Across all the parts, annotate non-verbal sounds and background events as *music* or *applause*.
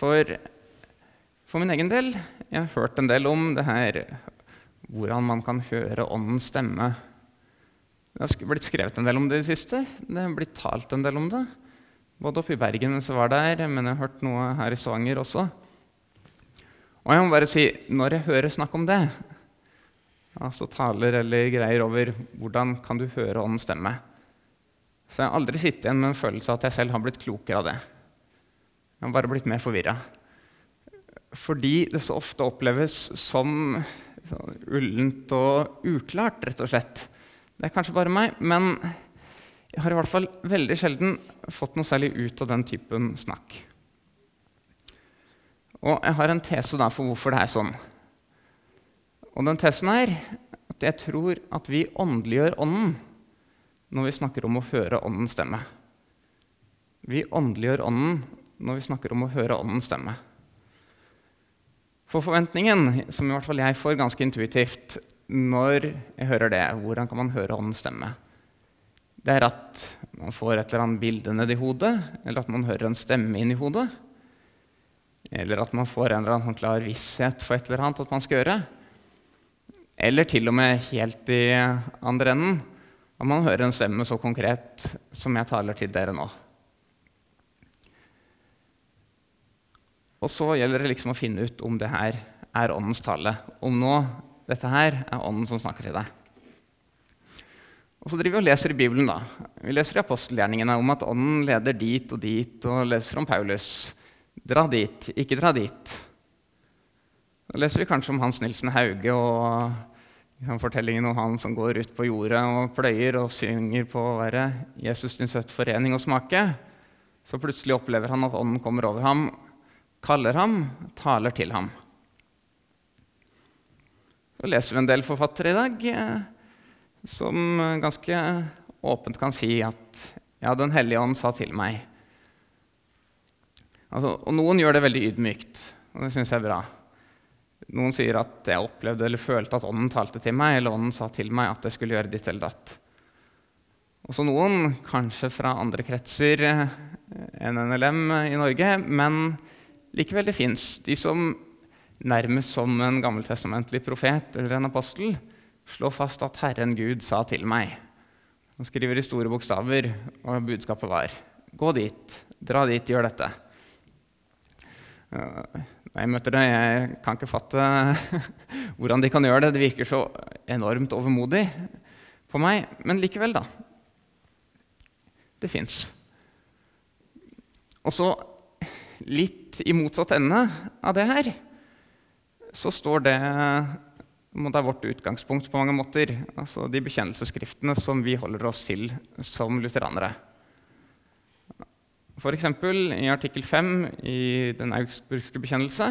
For, for min egen del jeg har hørt en del om det her hvordan man kan høre Åndens stemme. Det har blitt skrevet en del om det i det siste. Det har blitt talt en del om det. Både oppe i Bergen jeg var der, men jeg har hørt noe her i Stavanger også. Og jeg må bare si, når jeg hører snakk om det, altså taler eller greier over hvordan kan du høre Åndens stemme, så jeg har aldri sittet igjen med en følelse av at jeg selv har blitt klokere av det. Jeg har bare blitt mer forvirra. Fordi det så ofte oppleves som sånn ullent og uklart, rett og slett. Det er kanskje bare meg, men jeg har i hvert fall veldig sjelden fått noe særlig ut av den typen snakk. Og jeg har en tese da for hvorfor det er sånn. Og den tesen er at jeg tror at vi åndeliggjør Ånden når vi snakker om å høre Åndens stemme. Vi åndeliggjør Ånden når vi snakker om å høre Åndens stemme. For forventningen, som i hvert fall jeg får ganske intuitivt når jeg hører det, hvordan kan man høre Åndens stemme? Det er at man får et eller annet bilde nedi hodet, eller at man hører en stemme inn i hodet. Eller at man får en eller annen sånn klar visshet for et eller annet at man skal gjøre. Eller til og med helt i andre enden at man hører en stemme så konkret som jeg taler til dere nå. Og så gjelder det liksom å finne ut om det her er åndens tale. Om nå dette her er ånden som snakker til deg. Og så driver vi og leser i Bibelen. da. Vi leser i apostelgjerningene om at ånden leder dit og dit, og leser om Paulus. Dra dit, ikke dra dit. Da leser vi kanskje om Hans Nilsen Hauge og fortellingen om han som går ut på jordet og pløyer og synger på å være Jesus din søtt forening og smake. Så plutselig opplever han at ånden kommer over ham kaller ham, taler til ham. Så leser vi en del forfattere i dag eh, som ganske åpent kan si at ja, Den hellige ånd sa til meg. Altså, og noen gjør det veldig ydmykt, og det syns jeg er bra. Noen sier at jeg opplevde eller følte at ånden talte til meg, eller ånden sa til meg at jeg skulle gjøre ditt eller datt. Også noen, kanskje fra andre kretser enn NLM i Norge, men Likevel, det fins de som nærmest som en gammeltestamentlig profet eller en apostel slår fast at Herren Gud sa til meg. Han skriver i store bokstaver, og budskapet var gå dit, dra dit, gjør dette. Når jeg møter det, jeg kan ikke fatte *laughs* hvordan de kan gjøre det. Det virker så enormt overmodig på meg. Men likevel, da. Det fins. Og så litt i motsatt ende av det her, så står det Det er vårt utgangspunkt på mange måter. Altså de bekjennelsesskriftene som vi holder oss til som lutheranere. F.eks. i artikkel 5 i Den augsburgske bekjennelse.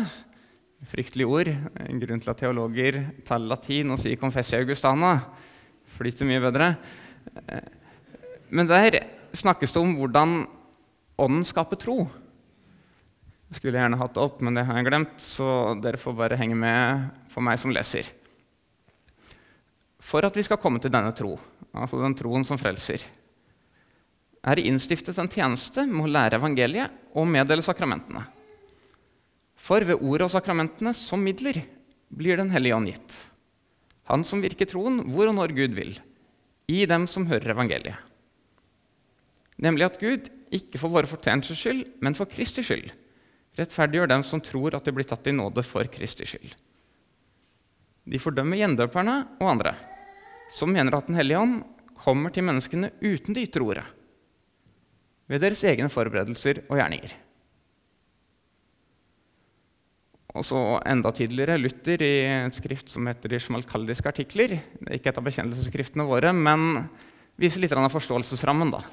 Fryktelige ord. En grunn til at teologer taler latin og sier 'confessia augustana'. Flyter mye bedre. Men der snakkes det om hvordan ånden skaper tro. Skulle jeg gjerne hatt det opp, men det har jeg glemt, så dere får bare henge med for meg som leser. For at vi skal komme til denne tro, altså den troen som frelser, er det innstiftet en tjeneste med å lære evangeliet og meddele sakramentene. For ved ordet og sakramentene som midler blir Den hellige ånd gitt. Han som virker troen hvor og når Gud vil, i dem som hører evangeliet. Nemlig at Gud, ikke for våre fortjenesters skyld, men for Kristi skyld, rettferdiggjør dem som tror at de blir tatt i nåde for Kristi skyld. De fordømmer gjendøperne og andre som mener at Den hellige ånd kommer til menneskene uten det ytre ordet, ved deres egne forberedelser og gjerninger. Og så enda tydeligere Luther i et skrift som heter De smalkaldiske artikler. Det er ikke et av bekjennelsesskriftene våre, men viser litt av forståelsesrammen. da.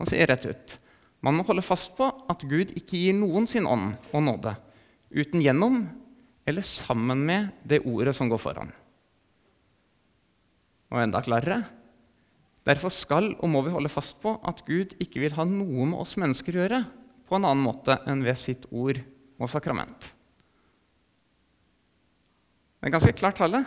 Han sier rett ut man må holde fast på at Gud ikke gir noen sin ånd og nåde uten gjennom eller sammen med det ordet som går foran. Og enda klarere Derfor skal og må vi holde fast på at Gud ikke vil ha noe med oss mennesker å gjøre på en annen måte enn ved sitt ord og sakrament. Det er ganske klart tale.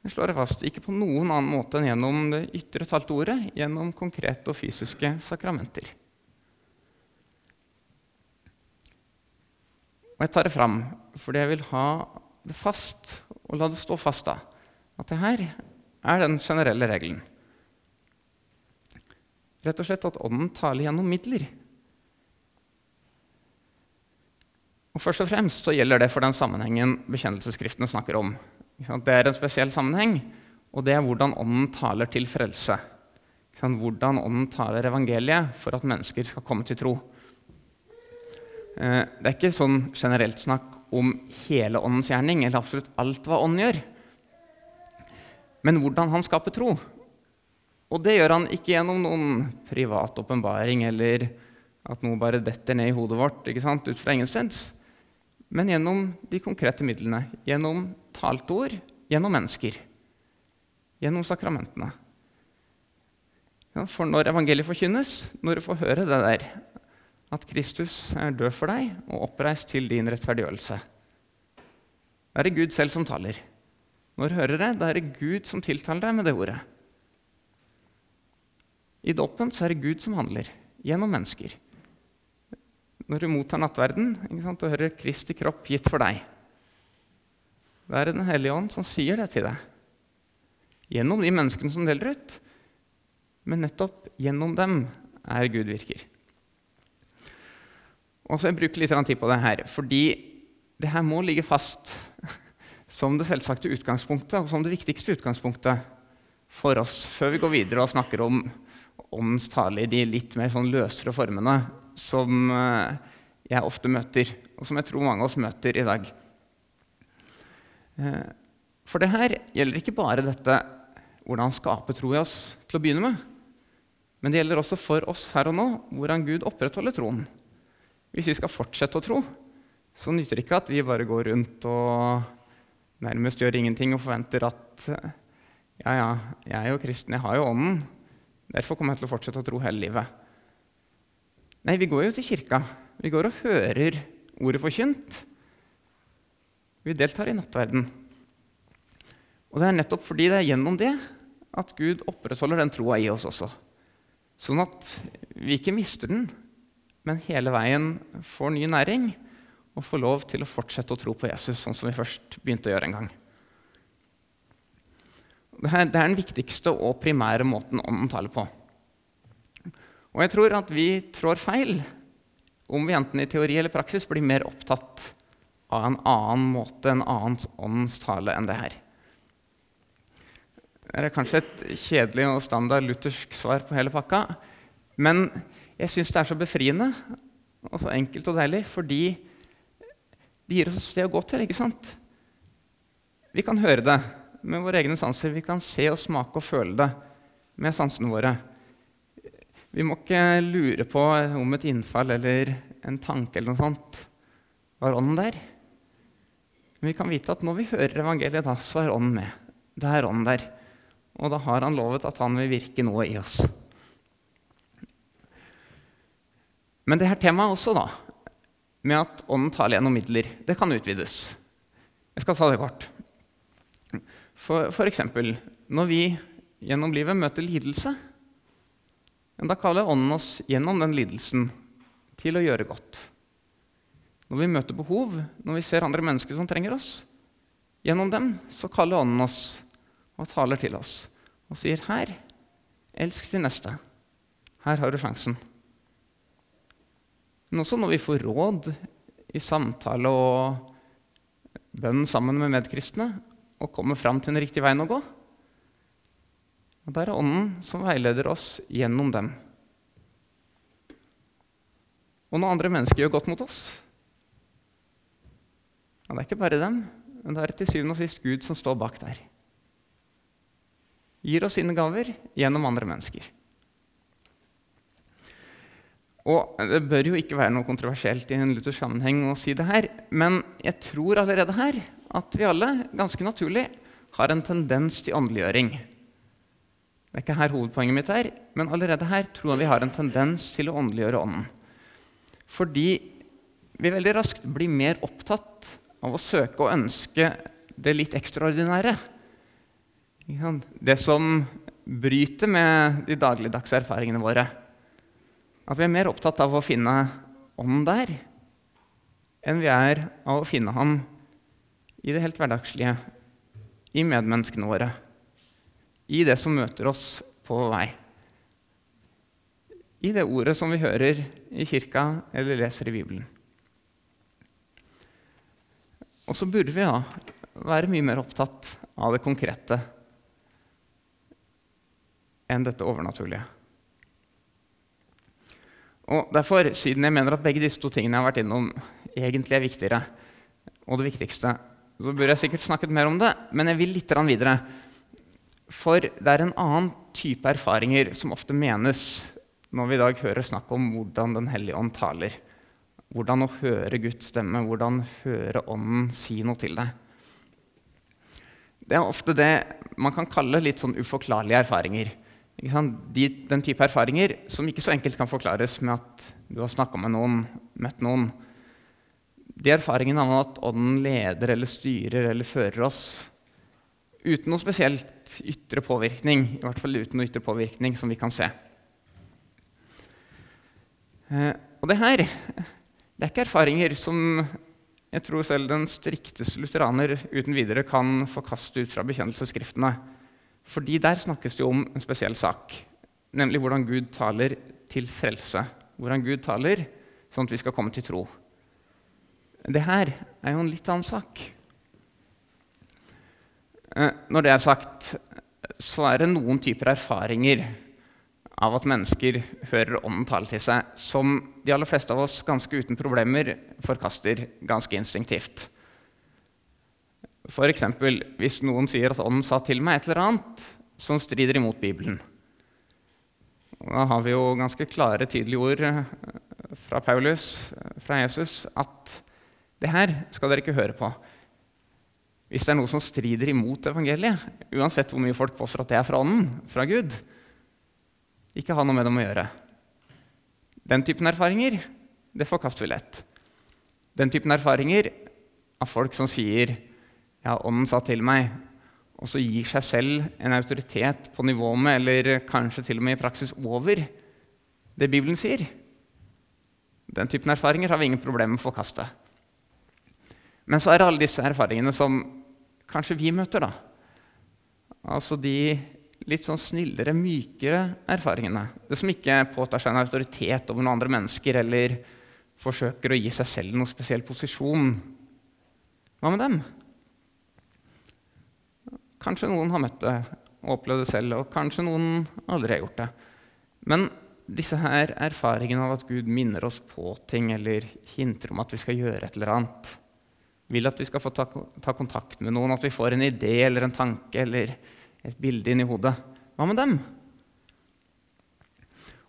Det slår jeg fast. Ikke på noen annen måte enn gjennom det ytre talte ordet, gjennom konkrete og fysiske sakramenter. Og jeg tar det fram fordi jeg vil ha det fast, og la det stå fast da, at det her er den generelle regelen. Rett og slett at Ånden taler gjennom midler. Og Først og fremst så gjelder det for den sammenhengen bekjennelsesskriftene snakker om. Det er en spesiell sammenheng, og det er hvordan Ånden taler til frelse. Hvordan Ånden taler evangeliet for at mennesker skal komme til tro. Eh, det er ikke sånn generelt snakk om hele Åndens gjerning, eller absolutt alt hva Ånden gjør. Men hvordan han skaper tro. Og det gjør han ikke gjennom noen privat åpenbaring eller at noe bare detter ned i hodet vårt ut fra ingensteds. Men gjennom de konkrete midlene. Gjennom talte ord, gjennom mennesker. Gjennom sakramentene. Ja, for når evangeliet forkynnes, når du får høre det der, at Kristus er død for deg og oppreist til din rettferdiggjørelse, da er det Gud selv som taler. Når du hører det, da er det Gud som tiltaler deg med det ordet. I dåpen er det Gud som handler, gjennom mennesker. Når du mottar nattverden sant, og hører Kristi kropp gitt for deg, da er det Den hellige ånd som sier det til deg. Gjennom de menneskene som deler ut, men nettopp gjennom dem er Gud virker. Og så Jeg bruker litt tid på det her, fordi det her må ligge fast *laughs* som det selvsagte utgangspunktet og som det viktigste utgangspunktet for oss før vi går videre og snakker om åndens tale i de litt mer sånn løsere formene som eh, jeg ofte møter, og som jeg tror mange av oss møter i dag. Eh, for det her gjelder ikke bare dette hvordan skape tro i oss til å begynne med, men det gjelder også for oss her og nå hvordan Gud opprettholder troen. Hvis vi skal fortsette å tro, så nytter det ikke at vi bare går rundt og nærmest gjør ingenting og forventer at ja, ja, jeg er jo kristen, jeg har jo Ånden. Derfor kommer jeg til å fortsette å tro hele livet. Nei, vi går jo til kirka. Vi går og hører ordet forkynt. Vi deltar i nattverden. Og det er nettopp fordi det er gjennom det at Gud opprettholder den troa i oss også. Sånn at vi ikke mister den, men hele veien får ny næring og får lov til å fortsette å tro på Jesus, sånn som vi først begynte å gjøre en gang. Det er den viktigste og primære måten ånden taler på. Og jeg tror at vi trår feil om vi enten i teori eller praksis blir mer opptatt av en annen måte, en annen åndens tale enn det her. Det er kanskje et kjedelig og standard luthersk svar på hele pakka, men jeg syns det er så befriende og så enkelt og deilig fordi det gir oss et sted å gå til. ikke sant? Vi kan høre det med våre egne sanser. Vi kan se og smake og føle det med sansene våre. Vi må ikke lure på om et innfall eller en tanke eller noe sånt var ånden der. Men vi kan vite at når vi hører evangeliet, da, så er ånden med. Det er ånden der. Og da har han lovet at han vil virke noe i oss. Men det her temaet også, da, med at ånden taler gjennom midler, det kan utvides. Jeg skal ta det kort. For, for eksempel, når vi gjennom livet møter lidelse, da kaller Ånden oss gjennom den lidelsen til å gjøre godt. Når vi møter behov, når vi ser andre mennesker som trenger oss, gjennom dem så kaller Ånden oss og taler til oss og sier, 'Her, elsk de neste. Her har du sjansen.' Men også når vi får råd i samtale og bønn sammen med medkristne og kommer fram til den riktige veien å gå. Og Der er Ånden som veileder oss gjennom dem. Og når andre mennesker gjør godt mot oss ja, Det er ikke bare dem, men det er til syvende og sist Gud som står bak der. Gir oss sine gaver gjennom andre mennesker. Og Det bør jo ikke være noe kontroversielt i en luthersk sammenheng å si det her, men jeg tror allerede her at vi alle ganske naturlig har en tendens til åndeliggjøring. Det er ikke her hovedpoenget mitt er, men allerede her tror jeg vi har en tendens til å åndeliggjøre ånden. Fordi vi veldig raskt blir mer opptatt av å søke og ønske det litt ekstraordinære. Det som bryter med de dagligdagse erfaringene våre. At vi er mer opptatt av å finne ånden der enn vi er av å finne ham i det helt hverdagslige, i medmenneskene våre, i det som møter oss på vei. I det ordet som vi hører i kirka eller leser i Bibelen. Og så burde vi da være mye mer opptatt av det konkrete enn dette overnaturlige. Og derfor, Siden jeg mener at begge disse to tingene jeg har vært innom, egentlig er viktigere, og det viktigste, så burde jeg sikkert snakket mer om det, men jeg vil litt videre. For det er en annen type erfaringer som ofte menes når vi i dag hører snakk om hvordan Den hellige ånd taler. Hvordan å høre Guds stemme, hvordan høre Ånden si noe til deg. Det er ofte det man kan kalle litt sånn uforklarlige erfaringer. De, den type erfaringer som ikke så enkelt kan forklares med at du har snakka med noen, møtt noen. De erfaringene av at Ånden leder eller styrer eller fører oss uten noe spesielt ytre påvirkning, i hvert fall uten noe ytre påvirkning som vi kan se. Eh, og det her det er ikke erfaringer som jeg tror selv den strikteste lutheraner uten videre kan forkaste ut fra bekjennelsesskriftene. Fordi der snakkes det jo om en spesiell sak, nemlig hvordan Gud taler til frelse. Hvordan Gud taler sånn at vi skal komme til tro. Det her er jo en litt annen sak. Eh, når det er sagt, så er det noen typer erfaringer av at mennesker hører Ånden tale til seg, som de aller fleste av oss ganske uten problemer forkaster ganske instinktivt. F.eks. hvis noen sier at Ånden sa til meg et eller annet som strider imot Bibelen. Da har vi jo ganske klare, tydelige ord eh, fra Paulus, eh, fra Jesus, at det her skal dere ikke høre på. Hvis det er noe som strider imot evangeliet, uansett hvor mye folk påstår at det er fra Ånden, fra Gud, ikke ha noe med dem å gjøre. Den typen erfaringer det forkaster vi lett. Den typen erfaringer av folk som sier ja, Ånden sa til meg, og så gir seg selv en autoritet på nivå med, eller kanskje til og med i praksis over, det Bibelen sier. Den typen erfaringer har vi ingen problemer med å forkaste. Men så er det alle disse erfaringene som kanskje vi møter, da. Altså de litt sånn snillere, mykere erfaringene. Det som ikke påtar seg en autoritet over noen andre mennesker eller forsøker å gi seg selv noen spesiell posisjon. Hva med dem? Kanskje noen har møtt det og opplevd det selv, og kanskje noen aldri har gjort det. Men disse her erfaringene av at Gud minner oss på ting eller hinter om at vi skal gjøre et eller annet, vil at vi skal få ta, ta kontakt med noen, at vi får en idé eller en tanke eller et bilde inni hodet. Hva med dem?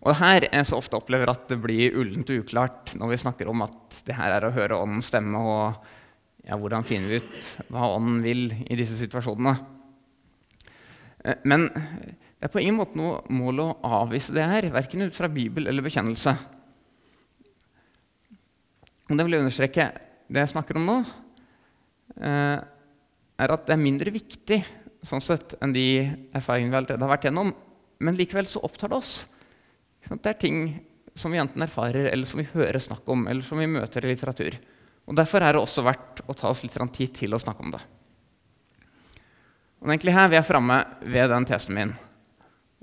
Og her jeg så ofte opplever at det blir ullent og uklart når vi snakker om at det her er å høre Åndens stemme, og ja, hvordan finner vi ut hva Ånden vil i disse situasjonene. Eh, men det er på ingen måte noe mål å avvise det her, verken ut fra Bibel eller bekjennelse. Og det vil jeg understreke. Det jeg snakker om nå, eh, er at det er mindre viktig sånn sett enn de erfaringene vi allerede har vært gjennom. Men likevel så opptar det oss. Det er ting som vi enten erfarer, eller som vi hører snakk om, eller som vi møter i litteratur. Og Derfor er det også verdt å ta oss litt tid til å snakke om det. Og det er egentlig her vi er framme ved den tesen min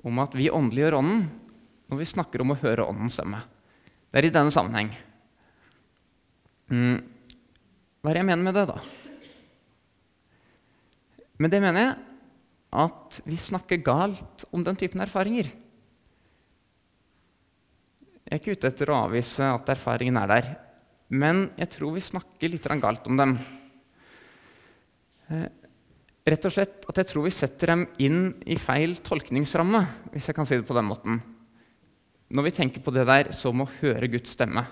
om at vi åndeliggjør Ånden når vi snakker om å høre Åndens stemme. Det er i denne sammenheng. Mm. Hva er det jeg mener med det, da? Med det mener jeg at vi snakker galt om den typen erfaringer. Jeg er ikke ute etter å avvise at erfaringen er der, men jeg tror vi snakker litt galt om dem. Eh, rett og slett at jeg tror vi setter dem inn i feil tolkningsramme, hvis jeg kan si det på den måten. Når vi tenker på det der som å høre Guds stemme.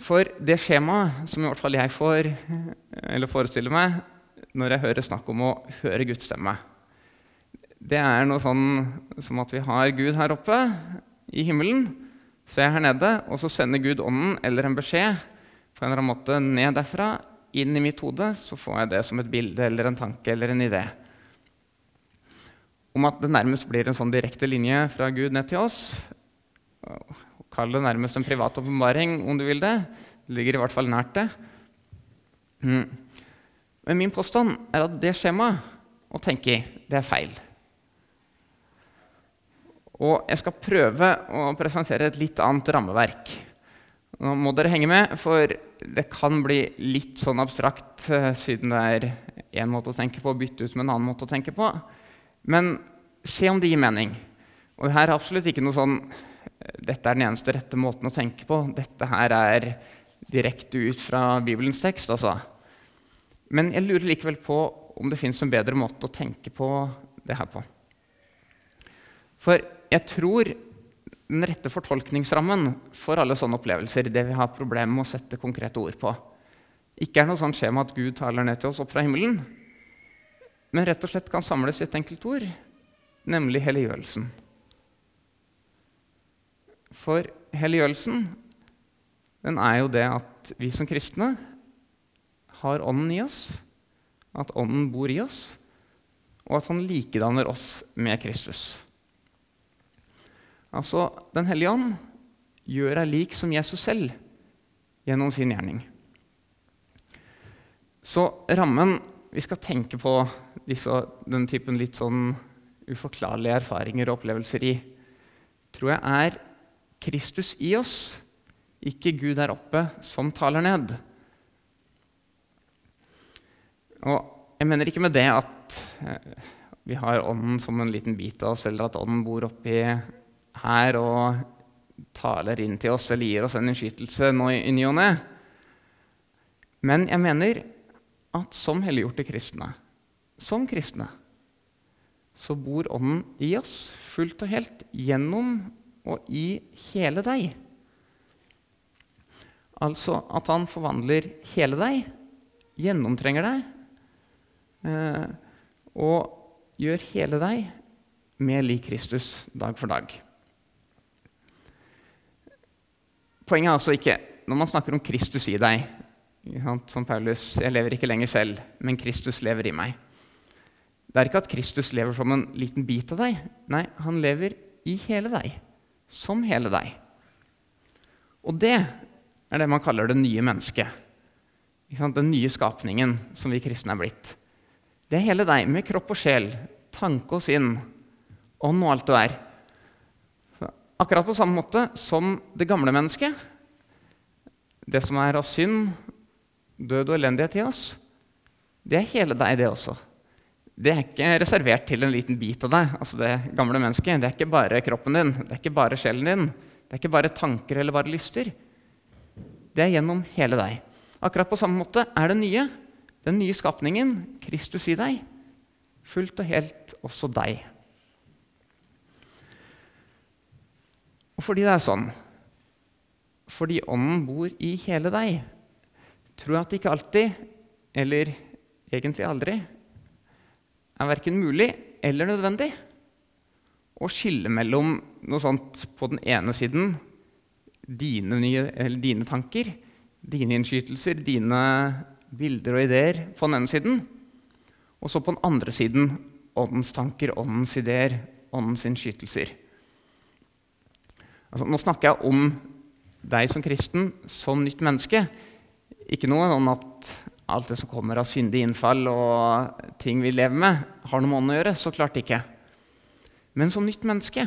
For det skjemaet som i hvert fall jeg får, eller forestiller meg når jeg hører snakk om å høre Guds stemme, det er noe sånn som at vi har Gud her oppe i himmelen, så jeg er her nede, og så sender Gud ånden eller en beskjed på en eller annen måte ned derfra, inn i mitt hode, så får jeg det som et bilde eller en tanke eller en idé. Om at det nærmest blir en sånn direkte linje fra Gud ned til oss Kall det nærmest en privat åpenbaring, om du vil det. Det ligger i hvert fall nært det. Mm. Men min påstand er at det skjemaet å tenke i, det er feil. Og jeg skal prøve å presentere et litt annet rammeverk. Nå må dere henge med, for det kan bli litt sånn abstrakt eh, siden det er én måte å tenke på, bytte ut med en annen måte å tenke på. Men se om det gir mening. Og det her er absolutt ikke noe sånn dette er den eneste rette måten å tenke på. Dette her er direkte ut fra Bibelens tekst. altså. Men jeg lurer likevel på om det fins en bedre måte å tenke på det her på. For jeg tror den rette fortolkningsrammen for alle sånne opplevelser, det vi har problemer med å sette konkrete ord på, ikke er noe sånt skjema at Gud taler ned til oss opp fra himmelen, men rett og slett kan samles i et enkelt ord, nemlig helliggjørelsen. For helliggjørelsen den er jo det at vi som kristne har Ånden i oss, at Ånden bor i oss, og at Han likedanner oss med Kristus. Altså, Den hellige ånd gjør deg lik som Jesus selv gjennom sin gjerning. Så rammen vi skal tenke på disse, den typen litt sånn uforklarlige erfaringer og opplevelser i, tror jeg er Kristus i oss, ikke Gud der oppe, som taler ned. Og jeg mener ikke med det at eh, vi har Ånden som en liten bit av oss, eller at Ånden bor oppi her og taler inn til oss eller gir oss en innskytelse nå i ny og ne. Men jeg mener at som helliggjorte kristne, som kristne, så bor Ånden i oss fullt og helt gjennom og i hele deg. Altså at han forvandler hele deg, gjennomtrenger deg, og gjør hele deg med lik Kristus dag for dag. Poenget er altså ikke når man snakker om Kristus i deg Som Paulus Jeg lever ikke lenger selv, men Kristus lever i meg. Det er ikke at Kristus lever som en liten bit av deg. Nei, han lever i hele deg som hele deg. Og det er det man kaller det nye mennesket. Den nye skapningen som vi kristne er blitt. Det er hele deg, med kropp og sjel, tanke og sinn, ånd og alt du er. Så akkurat på samme måte som det gamle mennesket, det som er av synd, død og elendighet i oss, det er hele deg, det også det er ikke reservert til en liten bit av deg. altså Det gamle mennesket. Det er ikke bare kroppen din, det er ikke bare sjelen din. Det er ikke bare tanker eller bare lyster. Det er gjennom hele deg. Akkurat på samme måte er det nye, den nye skapningen, Kristus i deg, fullt og helt også deg. Og fordi det er sånn, fordi Ånden bor i hele deg, tror jeg at det ikke alltid, eller egentlig aldri, er verken mulig eller nødvendig å skille mellom noe sånt på den ene siden dine, nye, dine tanker, dine innskytelser, dine bilder og ideer på den ene siden, og så på den andre siden åndens tanker, åndens ideer, åndens innskytelser. Altså, nå snakker jeg om deg som kristen, som nytt menneske. Ikke noe om at alt det som kommer av syndig innfall og ting vi lever med, har noe med ånd å gjøre. Så klart ikke. Men som nytt menneske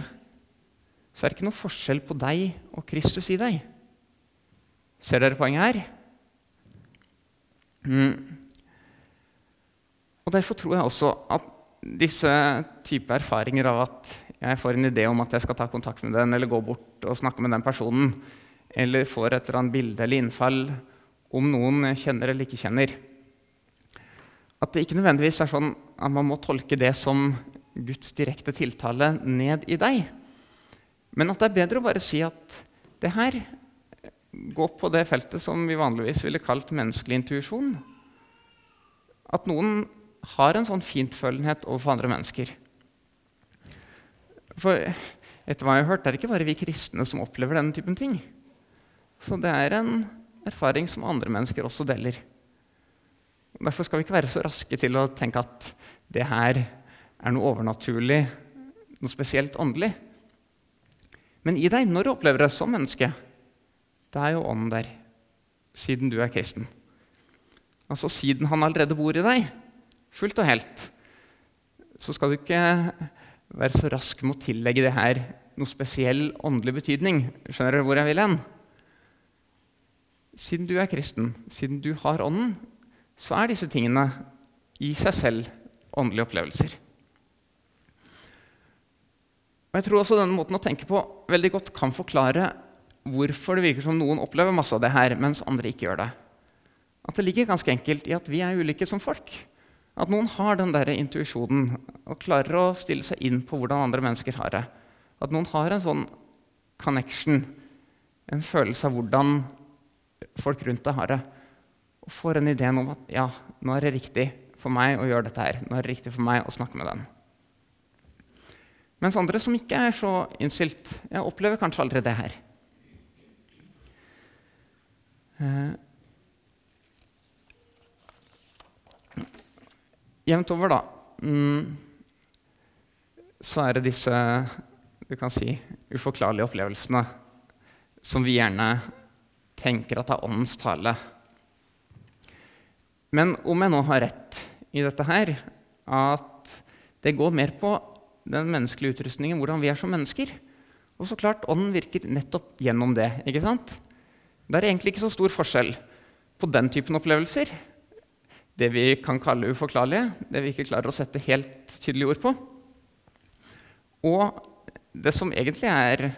så er det ikke noe forskjell på deg og Kristus i deg. Ser dere poenget her? Mm. Og Derfor tror jeg også at disse type erfaringer av at jeg får en idé om at jeg skal ta kontakt med den, eller gå bort og snakke med den personen, eller får et eller annet bilde eller innfall om noen jeg kjenner eller ikke kjenner. At det ikke nødvendigvis er sånn at man må tolke det som Guds direkte tiltale ned i deg. Men at det er bedre å bare si at det her går på det feltet som vi vanligvis ville kalt menneskelig intuisjon. At noen har en sånn fintfølenhet overfor andre mennesker. For etter hva jeg har hørt, er det ikke bare vi kristne som opplever denne typen ting. Så det er en erfaring som andre mennesker også deler. Derfor skal vi ikke være så raske til å tenke at det her er noe overnaturlig, noe spesielt åndelig. Men i deg, når du opplever det som menneske, det er jo ånden der, siden du er kristen. Altså siden han allerede bor i deg, fullt og helt, så skal du ikke være så rask med å tillegge det her noe spesiell åndelig betydning. Skjønner dere hvor jeg vil hen? Siden du er kristen, siden du har ånden, så er disse tingene i seg selv åndelige opplevelser. Og jeg tror også denne måten å tenke på veldig godt kan forklare hvorfor det virker som noen opplever masse av det her, mens andre ikke gjør det. At det ligger ganske enkelt i at vi er ulike som folk. At noen har den der intuisjonen og klarer å stille seg inn på hvordan andre mennesker har det. At noen har en sånn connection, en følelse av hvordan folk rundt deg har det. Og får en idé om at ja, nå er det riktig for meg å gjøre dette her. Nå er det riktig for meg å snakke med den. Mens andre som ikke er så innstilt, opplever kanskje aldri det her. Eh, jevnt over, da, mm, så er det disse du kan si, uforklarlige opplevelsene som vi gjerne tenker at er åndens tale. Men om jeg nå har rett i dette her, at det går mer på den menneskelige utrustningen, hvordan vi er som mennesker. Og så klart, Ånden virker nettopp gjennom det. ikke sant? Det er egentlig ikke så stor forskjell på den typen opplevelser, det vi kan kalle uforklarlige, det vi ikke klarer å sette helt tydelige ord på, og det som egentlig er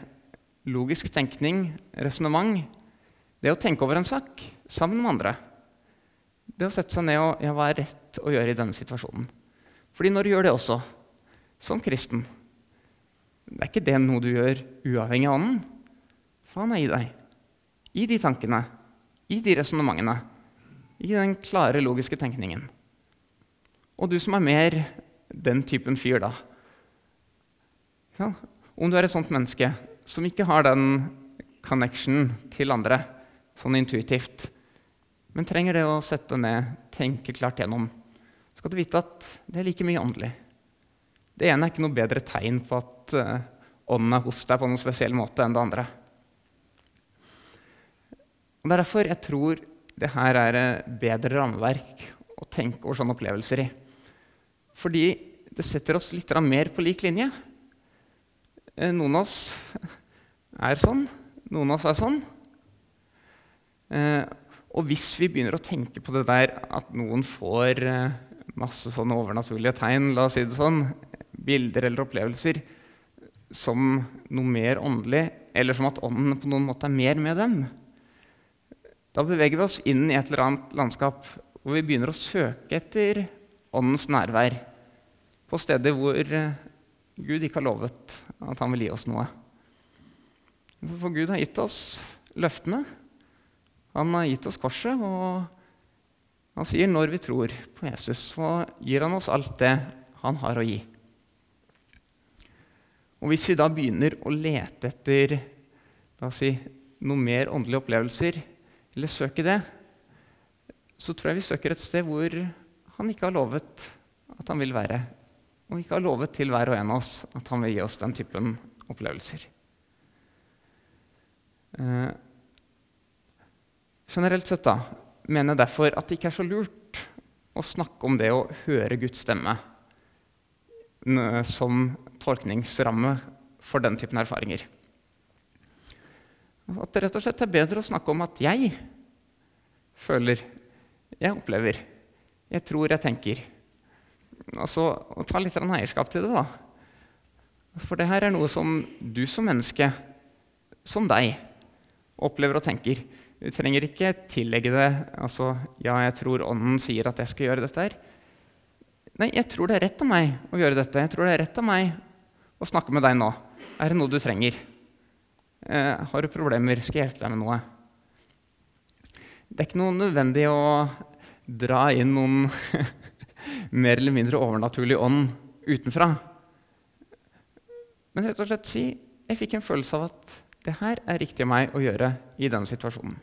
logisk tenkning, resonnement, det å tenke over en sak sammen med andre. Det å sette seg ned og ja, hva er rett å gjøre i denne situasjonen. Fordi når du gjør det også, som kristen Det er ikke det noe du gjør uavhengig av ånden. For er i deg. I de tankene, i de resonnementene, i den klare, logiske tenkningen. Og du som er mer den typen fyr, da. Ja, om du er et sånt menneske som ikke har den connection til andre sånn intuitivt, men trenger det å sette ned, tenke klart gjennom, skal du vite at det er like mye åndelig. Det ene er ikke noe bedre tegn på at uh, ånden er hos deg på noen spesiell måte enn det andre. Og Det er derfor jeg tror det her er et bedre rammeverk å tenke over sånne opplevelser i. Fordi det setter oss litt mer på lik linje. Eh, noen av oss er sånn, noen av oss er sånn. Eh, og hvis vi begynner å tenke på det der at noen får eh, masse sånne overnaturlige tegn, la oss si det sånn, bilder eller opplevelser, som noe mer åndelig, eller som at ånden på noen måte er mer med dem, da beveger vi oss inn i et eller annet landskap hvor vi begynner å søke etter åndens nærvær på steder hvor eh, Gud ikke har lovet at han vil gi oss noe. For Gud har gitt oss løftene. Han har gitt oss korset, og han sier når vi tror på Jesus, så gir han oss alt det han har å gi. Og Hvis vi da begynner å lete etter si, noe mer åndelige opplevelser, eller søke det, så tror jeg vi søker et sted hvor han ikke har lovet at han vil være, og ikke har lovet til hver og en av oss at han vil gi oss den typen opplevelser. Eh, generelt sett da, mener jeg derfor at det ikke er så lurt å snakke om det å høre Guds stemme som tolkningsramme for den typen erfaringer. At det rett og slett er bedre å snakke om at jeg føler, jeg opplever, jeg tror, jeg tenker. Altså, og ta litt eierskap til det, da. For det her er noe som du som menneske, som deg, opplever og tenker. Du trenger ikke tillegge det altså, 'Ja, jeg tror Ånden sier at jeg skal gjøre dette her'. Nei, jeg tror det er rett av meg å gjøre dette. Jeg tror det er rett av meg å snakke med deg nå. Er det noe du trenger? Eh, har du problemer? Skal jeg hjelpe deg med noe? Det er ikke noe nødvendig å dra inn noen *laughs* mer eller mindre overnaturlig ånd utenfra. Men rett og slett si jeg fikk en følelse av at det her er riktig av meg å gjøre i denne situasjonen.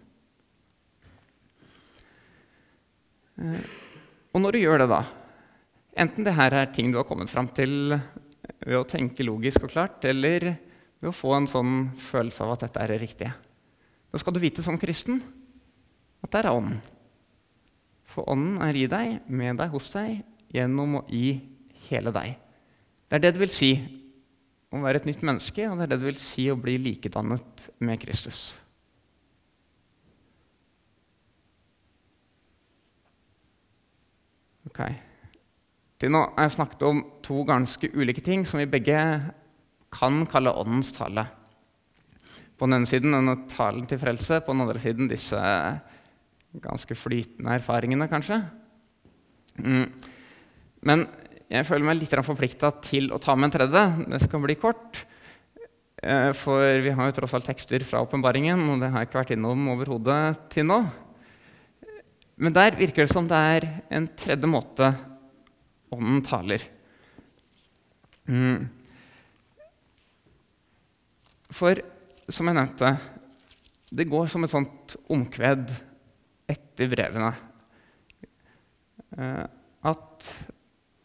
Eh, og når du gjør det, da, enten det her er ting du har kommet fram til ved å tenke logisk og klart, eller ved å få en sånn følelse av at dette er det riktige. Da skal du vite som kristen at det er Ånden. For Ånden er i deg, med deg, hos deg, gjennom og i hele deg. Det er det det vil si å være et nytt menneske, og det er det det vil si å bli likedannet med Kristus. Ok. Til nå har jeg snakket om to ganske ulike ting som vi begge kan kalle åndens tale. På den ene siden denne talen til frelse, på den andre siden disse ganske flytende erfaringene, kanskje. Mm. Men jeg føler meg litt forplikta til å ta med en tredje. Det skal bli kort. Eh, for vi har jo tross alt tekster fra åpenbaringen, og det har jeg ikke vært innom overhodet til nå. Men der virker det som det er en tredje måte ånden taler. Mm. For som jeg nevnte, det går som et sånt omkved etter brevene. Eh, at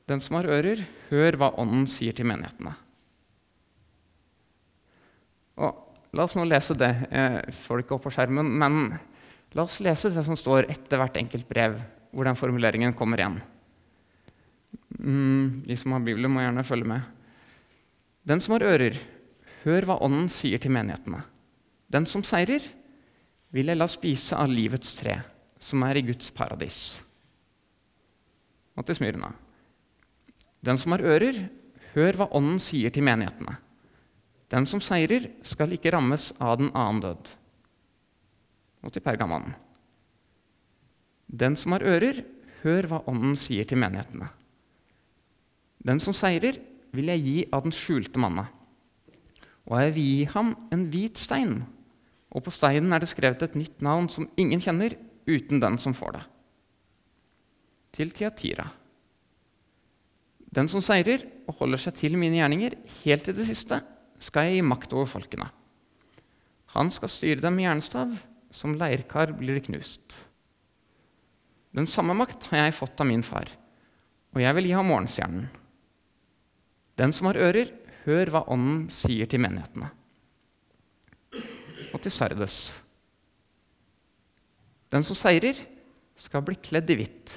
den som har ører, hør hva Ånden sier til menighetene. Og La oss nå lese det. Jeg får det ikke opp på skjermen, men la oss lese det som står etter hvert enkelt brev, hvor den formuleringen kommer igjen. Mm, de som har Bibelen, må gjerne følge med. Den som har ører, hør hva Ånden sier til menighetene. Den som seirer, vil jeg la spise av livets tre, som er i Guds paradis. Og til Smyrna. Den som har ører, hør hva Ånden sier til menighetene. Den som seirer, skal ikke rammes av den annen død. Og til Pergamon. Den som har ører, hør hva Ånden sier til menighetene. Den som seirer, vil jeg gi av den skjulte manna. Og jeg vil gi ham en hvit stein, og på steinen er det skrevet et nytt navn som ingen kjenner, uten den som får det. Til Tiatira. Den som seirer og holder seg til mine gjerninger helt til det siste, skal jeg gi makt over folkene. Han skal styre dem med jernstav, som leirkar blir knust. Den samme makt har jeg fått av min far, og jeg vil gi ham morgenstjernen. Den som har ører, hør hva Ånden sier til menighetene. Og til Sardes. Den som seirer, skal bli kledd i hvitt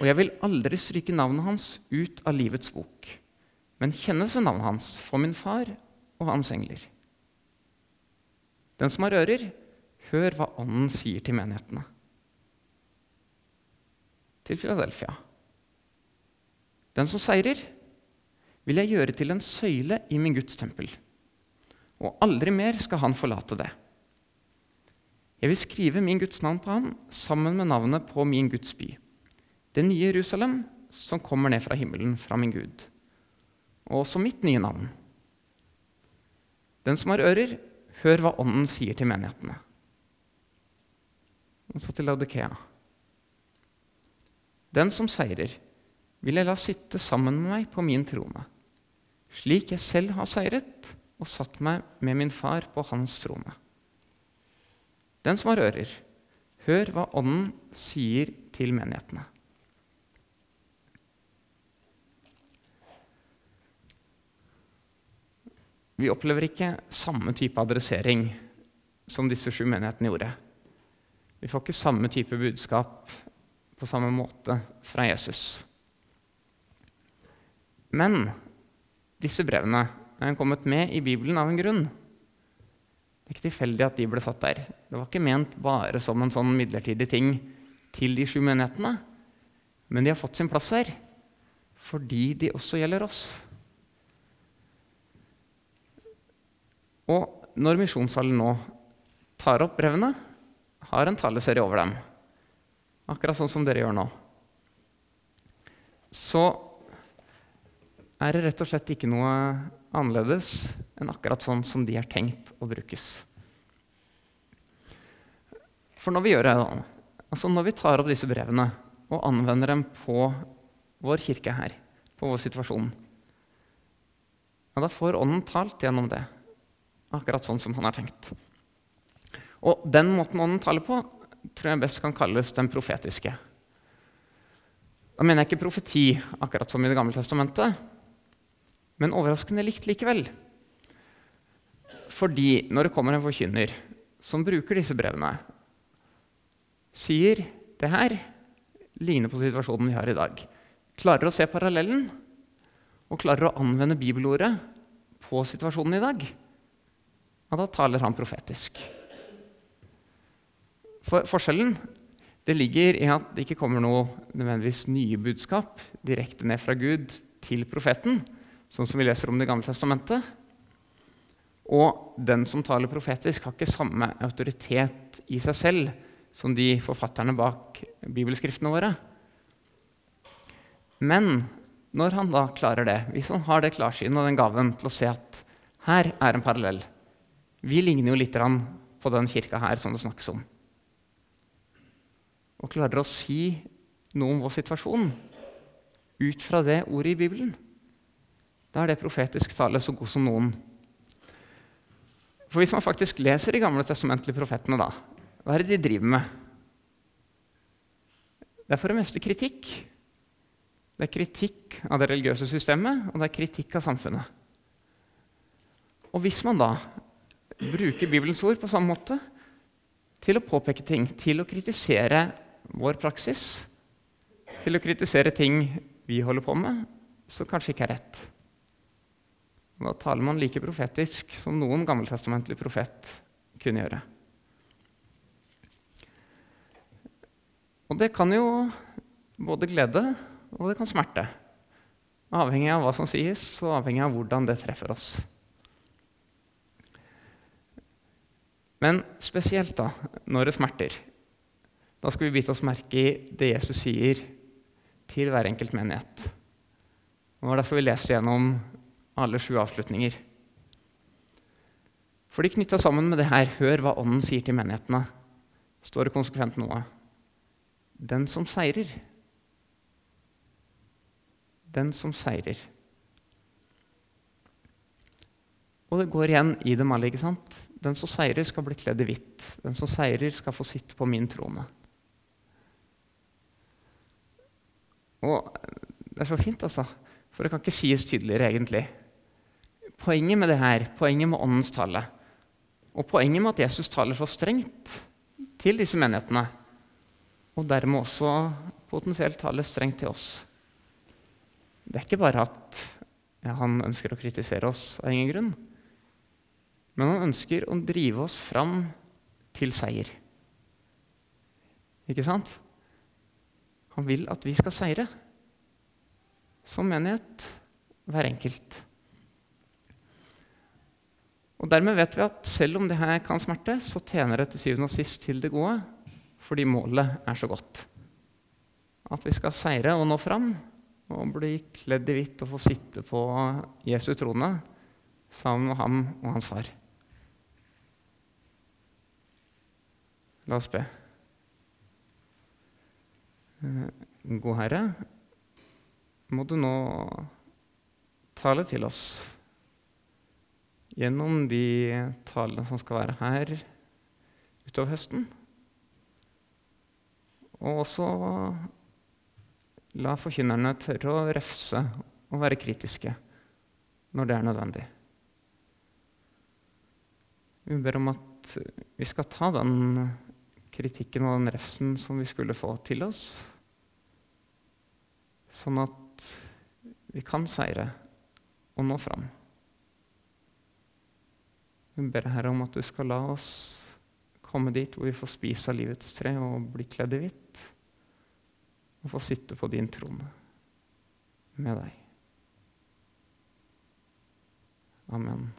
og jeg vil aldri stryke navnet hans ut av livets bok, men kjennes ved navnet hans for min far og hans engler. Den som har ører, hør hva Ånden sier til menighetene. Til Philadelphia. Den som seirer, vil jeg gjøre til en søyle i min Guds tempel, og aldri mer skal han forlate det. Jeg vil skrive min Guds navn på ham sammen med navnet på min Guds by det nye Jerusalem som kommer ned fra himmelen, fra min Gud. Og også mitt nye navn. Den som har ører, hør hva Ånden sier til menighetene. Og så til Laudikea. Den som seirer, vil jeg la sitte sammen med meg på min trone, slik jeg selv har seiret og satt meg med min far på hans trone. Den som har ører, hør hva Ånden sier til menighetene. Vi opplever ikke samme type adressering som disse sju menighetene gjorde. Vi får ikke samme type budskap på samme måte fra Jesus. Men disse brevene er kommet med i Bibelen av en grunn. Det er ikke tilfeldig at de ble satt der. Det var ikke ment bare som en sånn midlertidig ting til de sju menighetene. Men de har fått sin plass her fordi de også gjelder oss. Og når Misjonssalen nå tar opp brevene, har en taleserie over dem, akkurat sånn som dere gjør nå, så er det rett og slett ikke noe annerledes enn akkurat sånn som de er tenkt å brukes. For når vi gjør det, altså når vi tar opp disse brevene og anvender dem på vår kirke her, på vår situasjon, ja, da får Ånden talt gjennom det. Akkurat sånn som han har tenkt. Og den måten ånden taler på, tror jeg best kan kalles den profetiske. Da mener jeg ikke profeti, akkurat som i Det gamle testamentet, men overraskende likt likevel. Fordi når det kommer en forkynner som bruker disse brevene, sier det her ligner på situasjonen vi har i dag, klarer å se parallellen og klarer å anvende bibelordet på situasjonen i dag, ja, da taler han profetisk. For forskjellen det ligger i at det ikke kommer noe nødvendigvis nye budskap direkte ned fra Gud til profeten, sånn som vi leser om Det gamle testamentet. Og den som taler profetisk, har ikke samme autoritet i seg selv som de forfatterne bak bibelskriftene våre. Men når han da klarer det, hvis han har det klarsynet og den gaven til å se at her er en parallell Vi ligner jo litt på den kirka her som det snakkes om. Og klarer å si noe om vår situasjon ut fra det ordet i Bibelen. Da er det profetisk tale så god som noen. For Hvis man faktisk leser de gamle testamentlige profetene, da, hva er det de driver med? Det er for det meste kritikk. Det er kritikk av det religiøse systemet, og det er kritikk av samfunnet. Og hvis man da bruker Bibelens ord på samme måte til å påpeke ting, til å kritisere vår praksis, til å kritisere ting vi holder på med, som kanskje ikke er rett. Da taler man like profetisk som noen gammeltestamentlig profet kunne gjøre. Og det kan jo både glede og det kan smerte. Avhengig av hva som sies, og avhengig av hvordan det treffer oss. Men spesielt da, når det smerter. Da skal vi bite oss merke i det Jesus sier til hver enkelt menighet. Det var derfor vi leste gjennom alle sju avslutninger. For de knytta sammen med det her, hør hva Ånden sier til menighetene, står det konsekvent noe den som seirer. Den som seirer. Og det går igjen i dem alle. ikke sant? Den som seirer, skal bli kledd i hvitt. Den som seirer, skal få sitte på min trone. Og det er så fint, altså. For det kan ikke sies tydeligere, egentlig. Poenget med det her, poenget med åndens tale, og poenget med at Jesus taler så strengt til disse menighetene, og dermed også potensielt tale strengt til oss. Det er ikke bare at han ønsker å kritisere oss av ingen grunn, men han ønsker å drive oss fram til seier. Ikke sant? Han vil at vi skal seire. Som menighet, hver enkelt. Og Dermed vet vi at selv om det her kan smerte, så tjener det til syvende og sist til det gode fordi målet er så godt. At vi skal seire og nå fram og bli kledd i hvitt og få sitte på Jesu trone sammen med ham og hans far. La oss be. Eh, God Herre, må du nå tale til oss gjennom de talene som skal være her utover høsten. Og også la forkynnerne tørre å refse og være kritiske når det er nødvendig. Vi ber om at vi skal ta den kritikken og den refsen som vi skulle få til oss, sånn at vi kan seire og nå fram. Vi ber Herre om at du skal la oss komme dit hvor vi får spise av livets tre og bli kledd i hvitt. Og få sitte på din trone med deg. Amen.